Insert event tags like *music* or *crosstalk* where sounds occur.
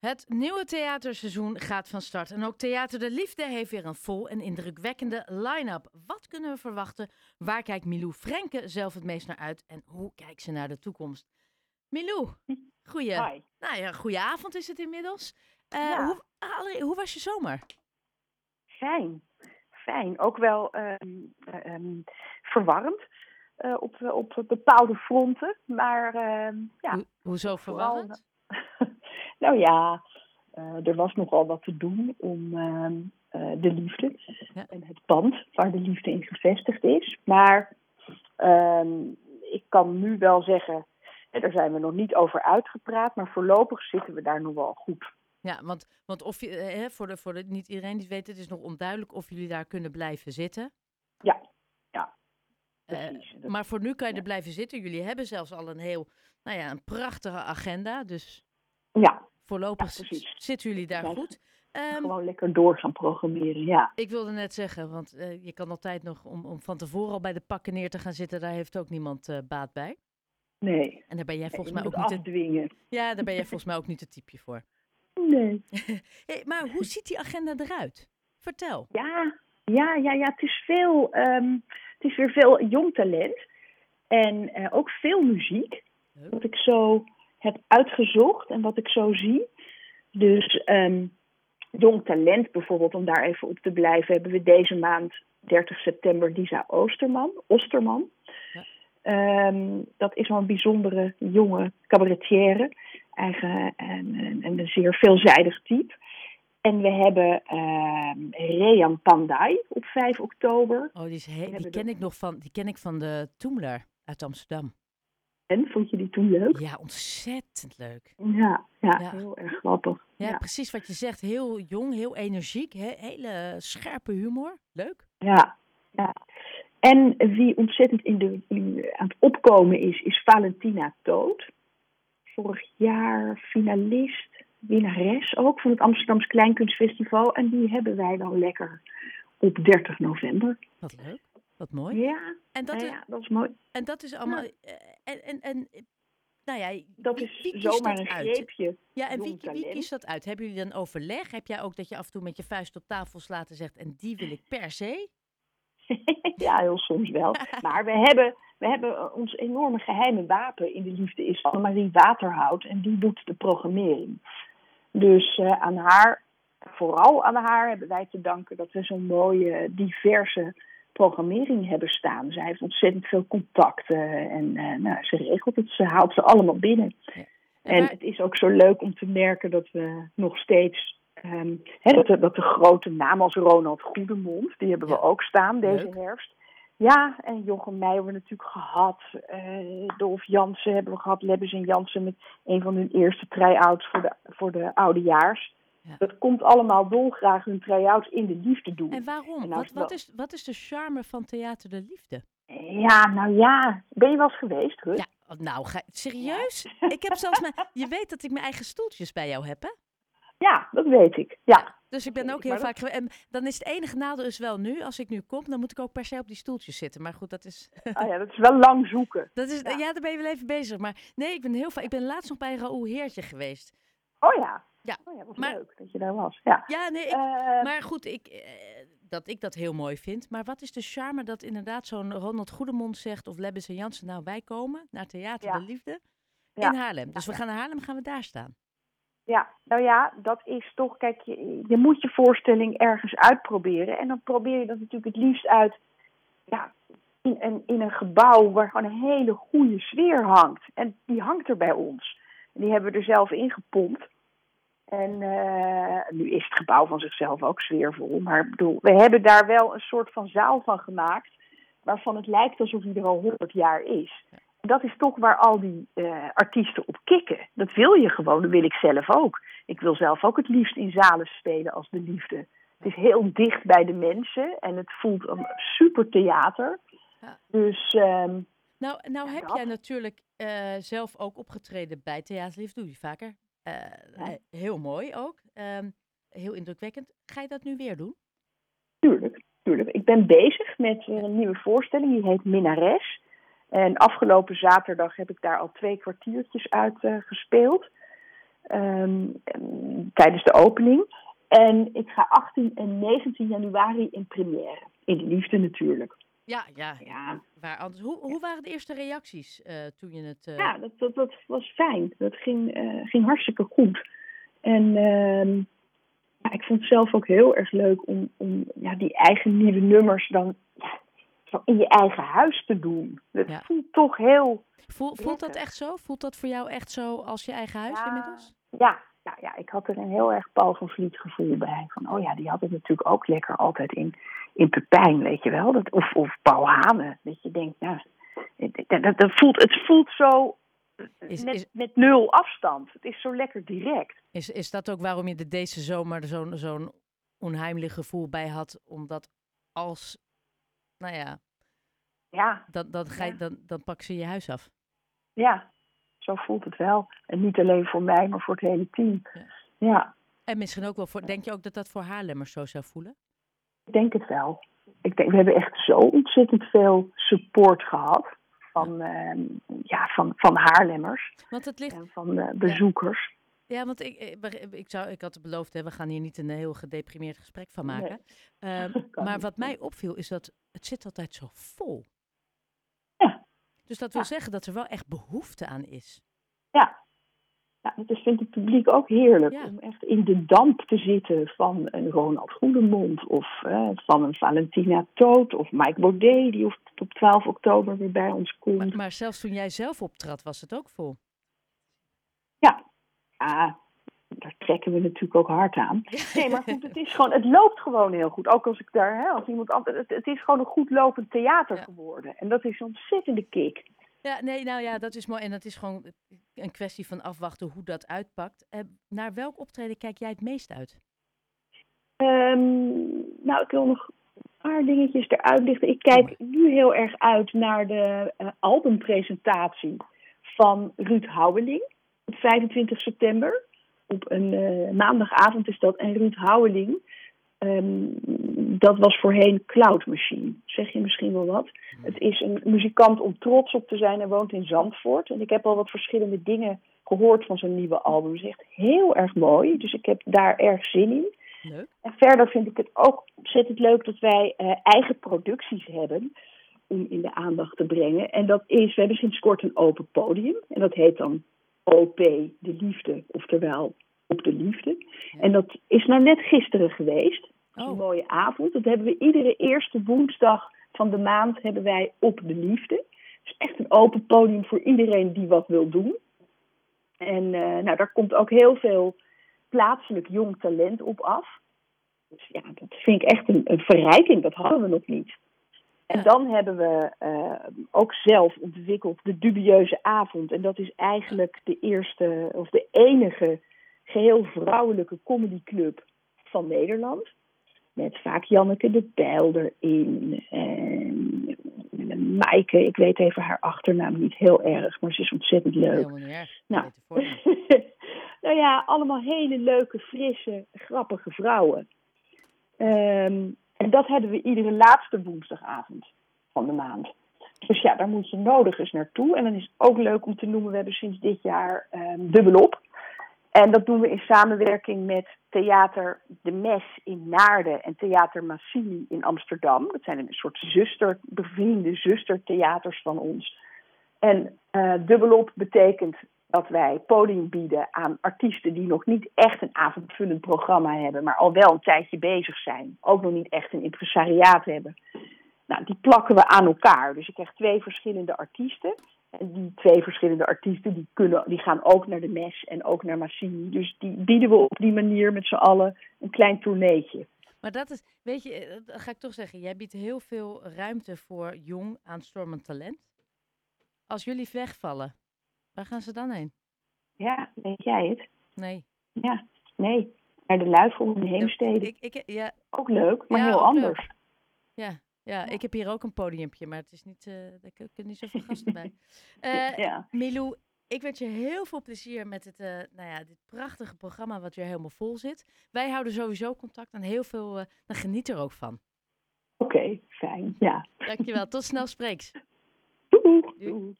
Het nieuwe theaterseizoen gaat van start en ook Theater de Liefde heeft weer een vol en indrukwekkende line-up. Wat kunnen we verwachten? Waar kijkt Milou Frenke zelf het meest naar uit en hoe kijkt ze naar de toekomst? Milou, goeie, Hi. nou ja, goeie avond is het inmiddels. Eh, Ja. hoe, hoe was je zomer? Fijn. Fijn. Ook wel ehm, eh, ehm, verwarrend eh, op, op bepaalde fronten. Maar ehm, ja, Hoe, hoezo vooral- verwarrend? *laughs* nou ja, eh, er was nogal wat te doen om ehm, eh, de liefde Ja. en het pand waar de liefde in gevestigd is. Maar ehm, ik kan nu wel zeggen, daar zijn we nog niet over uitgepraat, maar voorlopig zitten we daar nog wel goed. Ja, want, want of je, eh, hè, voor, de, voor de, niet iedereen die het weet, het is nog onduidelijk of jullie daar kunnen blijven zitten. Ja, ja, precies. Dat- maar voor nu kan je ja. er blijven zitten. Jullie hebben zelfs al een heel, nou ja, een prachtige agenda. Dus ja, voorlopig Ja, zitten jullie daar Ja, goed. Ehm, gewoon lekker door gaan programmeren, ja. ik wilde net zeggen, want eh, je kan altijd nog om, om van tevoren al bij de pakken neer te gaan zitten, daar heeft ook niemand eh, baat bij. Nee. En daar ben jij *laughs* volgens mij ook niet. het- afdwingen. ja, daar ben jij volgens mij ook niet het typeje voor. Nee. *laughs* Hey, maar hoe ziet die agenda eruit? Vertel. Ja, ja, ja, ja. Het is veel, ehm, het is weer veel jong talent. En eh, ook veel muziek. Wat ik zo heb uitgezocht en wat ik zo zie. Dus ehm, jong talent bijvoorbeeld, om daar even op te blijven, hebben we deze maand 30 september Lisa Oosterman, Osterman. Ja. Ehm, dat is wel een bijzondere jonge cabaretière. Eigen en, en, en een zeer veelzijdig type. En we hebben ehm Rean Pandai op 5 oktober. Oh, die, is die ken de- ik nog van, die ken ik van de Toemler uit Amsterdam. En vond je die toen leuk? Ja, ontzettend leuk. Ja, ja, Ja. heel erg grappig. Ja, Ja, precies wat je zegt. Heel jong, heel energiek, he- hele scherpe humor. Leuk. ja, ja. En wie ontzettend in de, in, aan het opkomen is, is Valentina Toot. Vorig jaar finalist, winnares ook van het Amsterdamse Kleinkunstfestival. En die hebben wij dan lekker op 30 november. Wat leuk. Wat mooi. Ja, En dat, ja, is, ja, dat is mooi. en dat is allemaal. eh, En, en, en nou ja, Dat wie- is wie zomaar dat een uit? greepje. Ja, en wie, wie kiest dat uit? Hebben jullie dan overleg? Heb jij ook dat je af en toe met je vuist op tafel slaat en zegt: en die wil ik per se? *laughs* ja, heel soms wel. *laughs* Maar we hebben, we hebben eh, ons enorme geheime wapen in de liefde is Annemarie Waterhout. En die doet de programmering. Dus eh, aan haar, vooral aan haar, hebben wij te danken dat we zo'n mooie, diverse programmering hebben staan. Zij heeft ontzettend veel contacten en eh, nou, ze regelt het, ze haalt ze allemaal binnen. En En het is ook zo leuk om te merken dat we nog steeds. ehm, dat, de, dat de grote namen als Ronald Goedemond, die hebben Ja. we ook staan deze Leuk. herfst. Ja, en Jochem Meijer hebben we natuurlijk gehad. eh Dolf Jansen hebben we gehad. Lebbes en Jansen met een van hun eerste try-outs voor de, voor de oudejaars. Ja. Dat komt allemaal dolgraag hun try-outs in de liefde doen. En waarom? En nou Wat, is wat, is, wat is de charme van Theater de Liefde? Ja, nou ja. Ben je wel eens geweest, Rut? Ja, nou, ga, serieus? *laughs* Ik heb zelfs mijn. Je weet dat ik mijn eigen stoeltjes bij jou heb, hè? Ja, dat weet ik. Ja. Dus ik ben ook heel vaak. En dan is het enige nadeel is wel nu, als ik nu kom, dan moet ik ook per se op die stoeltjes zitten. Maar goed, dat is. Oh *laughs* ja, dat is wel lang zoeken. Dat is ja. Ja. daar ben je wel even bezig. Maar nee, ik ben heel vaak. Ik ben laatst nog bij Raoul Heertje geweest. Oh ja. Ja, Oh ja, wat maar- leuk dat je daar was. Ja. Ja, nee, ik, Eh, maar goed, ik, eh, dat ik dat heel mooi vind. Maar wat is de charme dat inderdaad zo'n Ronald Goedemond zegt of Lebbes en Jansen, nou wij komen naar Theater Ja. de Liefde in Haarlem. Dus we gaan naar Haarlem, gaan we daar staan. ja, nou ja, dat is toch, kijk, je, je moet je voorstelling ergens uitproberen. En dan probeer je dat natuurlijk het liefst uit ja, in, een, in een gebouw waar gewoon een hele goede sfeer hangt. En die hangt er bij ons. En die hebben we er zelf in gepompt. En eh, nu is het gebouw van zichzelf ook sfeervol. Maar bedoel, we hebben daar wel een soort van zaal van gemaakt. Waarvan het lijkt alsof hij er al honderd jaar is. Dat is toch waar al die eh, artiesten op kicken. Dat wil je gewoon, dat wil ik zelf ook. Ik wil zelf ook het liefst in zalen spelen als de liefde. Het is heel dicht bij de mensen en het voelt een super theater. Ja. Dus ehm, Nou, nou heb dat. jij natuurlijk eh, zelf ook opgetreden bij Theater Liefde, doe je vaker. Eh, eh, heel mooi ook. Ehm, heel indrukwekkend. Ga je dat nu weer doen? tuurlijk, tuurlijk. Ik ben bezig met weer een nieuwe voorstelling, die heet Minares. En afgelopen zaterdag heb ik daar al twee kwartiertjes uit eh, gespeeld. ehm, tijdens de opening. En ik ga 18 en 19 januari in première. In de liefde natuurlijk. Ja, ja. ja. Waar anders. Hoe, hoe waren de eerste reacties uh, toen je het... Uh... Ja, dat, dat, dat, was fijn. Dat ging, uh, ging hartstikke goed. En ehm, ja, ik vond het zelf ook heel erg leuk om, om ja, die eigen nieuwe nummers dan ja, in je eigen huis te doen. Dat ja. voelt toch heel... Voel, voelt dat echt zo? Voelt dat voor jou echt zo als je eigen huis inmiddels? Ja, ja, ja, ik had er een heel erg Paul van Vliet gevoel bij. Van, oh ja, die had het natuurlijk ook lekker altijd in, in Pepijn, weet je wel. Dat, of, of Paul Hane, dat je denkt, nou, dat, dat, dat voelt, het voelt zo is, met, met nul afstand. Het is zo lekker direct. Is, is dat ook waarom je er deze zomer zo'n zo'n onheimelijk gevoel bij had? Omdat als, nou ja, ja. Dan, dan, ga je, dan, dan pak ze je huis af. Ja, zo voelt het wel. En niet alleen voor mij, maar voor het hele team. Ja. ja. En misschien ook wel voor, denk je ook dat dat voor Haarlemmers zo zou voelen? Ik denk het wel. Ik denk, we hebben echt zo ontzettend veel support gehad van, ja. Uh, ja, van, van Haarlemmers. Want het ligt... En van de bezoekers. Ja. ja want ik, ik, zou, ik had beloofd, hè, we gaan hier niet een heel gedeprimeerd gesprek van maken. Nee. *laughs* Uh, maar wat mij opviel is dat het zit altijd zo vol. Dus dat wil zeggen dat er wel echt behoefte aan is. Ja, ja, dat vindt het publiek ook heerlijk. Om echt in de damp te zitten van een Ronald Goedemond. Of eh, van een Valentina Toot. Of Mike Baudet, die op 12 oktober weer bij ons komt. Maar, maar zelfs toen jij zelf optrad, was het ook vol. Ja, daar trekken we natuurlijk ook hard aan. Nee, maar goed, het is gewoon, het loopt gewoon heel goed. Ook als ik daar, hè, als iemand anders, het, het is gewoon een goed lopend theater geworden. En dat is een ontzettende kick. Ja, nee, nou ja, dat is mooi. En dat is gewoon een kwestie van afwachten hoe dat uitpakt. Uh, naar welk optreden kijk jij het meest uit? Um, nou, ik wil nog een paar dingetjes eruit lichten. Ik kijk nu heel erg uit naar de uh, albumpresentatie van Ruud Houweling op 25 september op een uh, maandagavond is dat. En Ruud Houweling, um, dat was voorheen Cloud Machine. Zeg je misschien wel wat? Het is een muzikant om trots op te zijn. Hij woont in Zandvoort. En ik heb al wat verschillende dingen gehoord van zijn nieuwe album. Het is echt heel erg mooi. Dus ik heb daar erg zin in. Leuk. En verder vind ik het ook ontzettend leuk dat wij uh, eigen producties hebben om in de aandacht te brengen. En dat is, we hebben sinds kort een open podium. En dat heet dan OP, de liefde, oftewel op de liefde. En dat is nou net gisteren geweest. Oh. Een mooie avond. Dat hebben we iedere eerste woensdag van de maand hebben wij op de liefde. Het is echt een open podium voor iedereen die wat wil doen. En uh, nou, daar komt ook heel veel plaatselijk jong talent op af. Dus ja, dat vind ik echt een, een verrijking. Dat hadden we nog niet. En dan hebben we uh, ook zelf ontwikkeld de dubieuze avond. En dat is eigenlijk de eerste of de enige geheel vrouwelijke comedyclub van Nederland. Met vaak Janneke de Bijl erin. En Maaike, ik weet even haar achternaam niet heel erg, maar ze is ontzettend leuk. Helemaal niet erg. Nou, *laughs* nou ja, allemaal hele leuke, frisse, grappige vrouwen. Um, en dat hebben we iedere laatste woensdagavond van de maand. Dus ja, daar moet je nodig eens naartoe. En dan is het ook leuk om te noemen, we hebben sinds dit jaar um, dubbelop. En dat doen we in samenwerking met Theater De Mes in Naarden en Theater Massini in Amsterdam. Dat zijn een soort zuster, bevriende zustertheaters van ons. En uh, dubbelop betekent dat wij podium bieden aan artiesten die nog niet echt een avondvullend programma hebben, maar al wel een tijdje bezig zijn. Ook nog niet echt een impresariaat hebben. Nou, die plakken we aan elkaar. Dus je krijgt twee verschillende artiesten. En die twee verschillende artiesten die kunnen, die gaan ook naar de mes en ook naar Massini. Dus die bieden we op die manier met z'n allen een klein tourneetje. Maar dat is, weet je, eh, dat ga ik toch zeggen, jij biedt heel veel ruimte voor jong aanstormend talent. Als jullie wegvallen, waar gaan ze dan heen? Ja, weet jij het? Nee. Ja, nee. Naar de Luifel in Heemstede. Ik, ik, ja. Ook leuk, maar heel anders. Leuk. Ja, ja, ik heb hier ook een podiumpje, maar het is niet, uh, er kunnen niet zoveel gasten bij. Uh, *laughs* ja. Milou, ik wens je heel veel plezier met het, uh, nou ja, dit prachtige programma wat weer helemaal vol zit. Wij houden sowieso contact en heel veel, uh, dan geniet er ook van. Oké, okay, fijn, ja. Dankjewel, tot snel spreeks. Doei. Doei.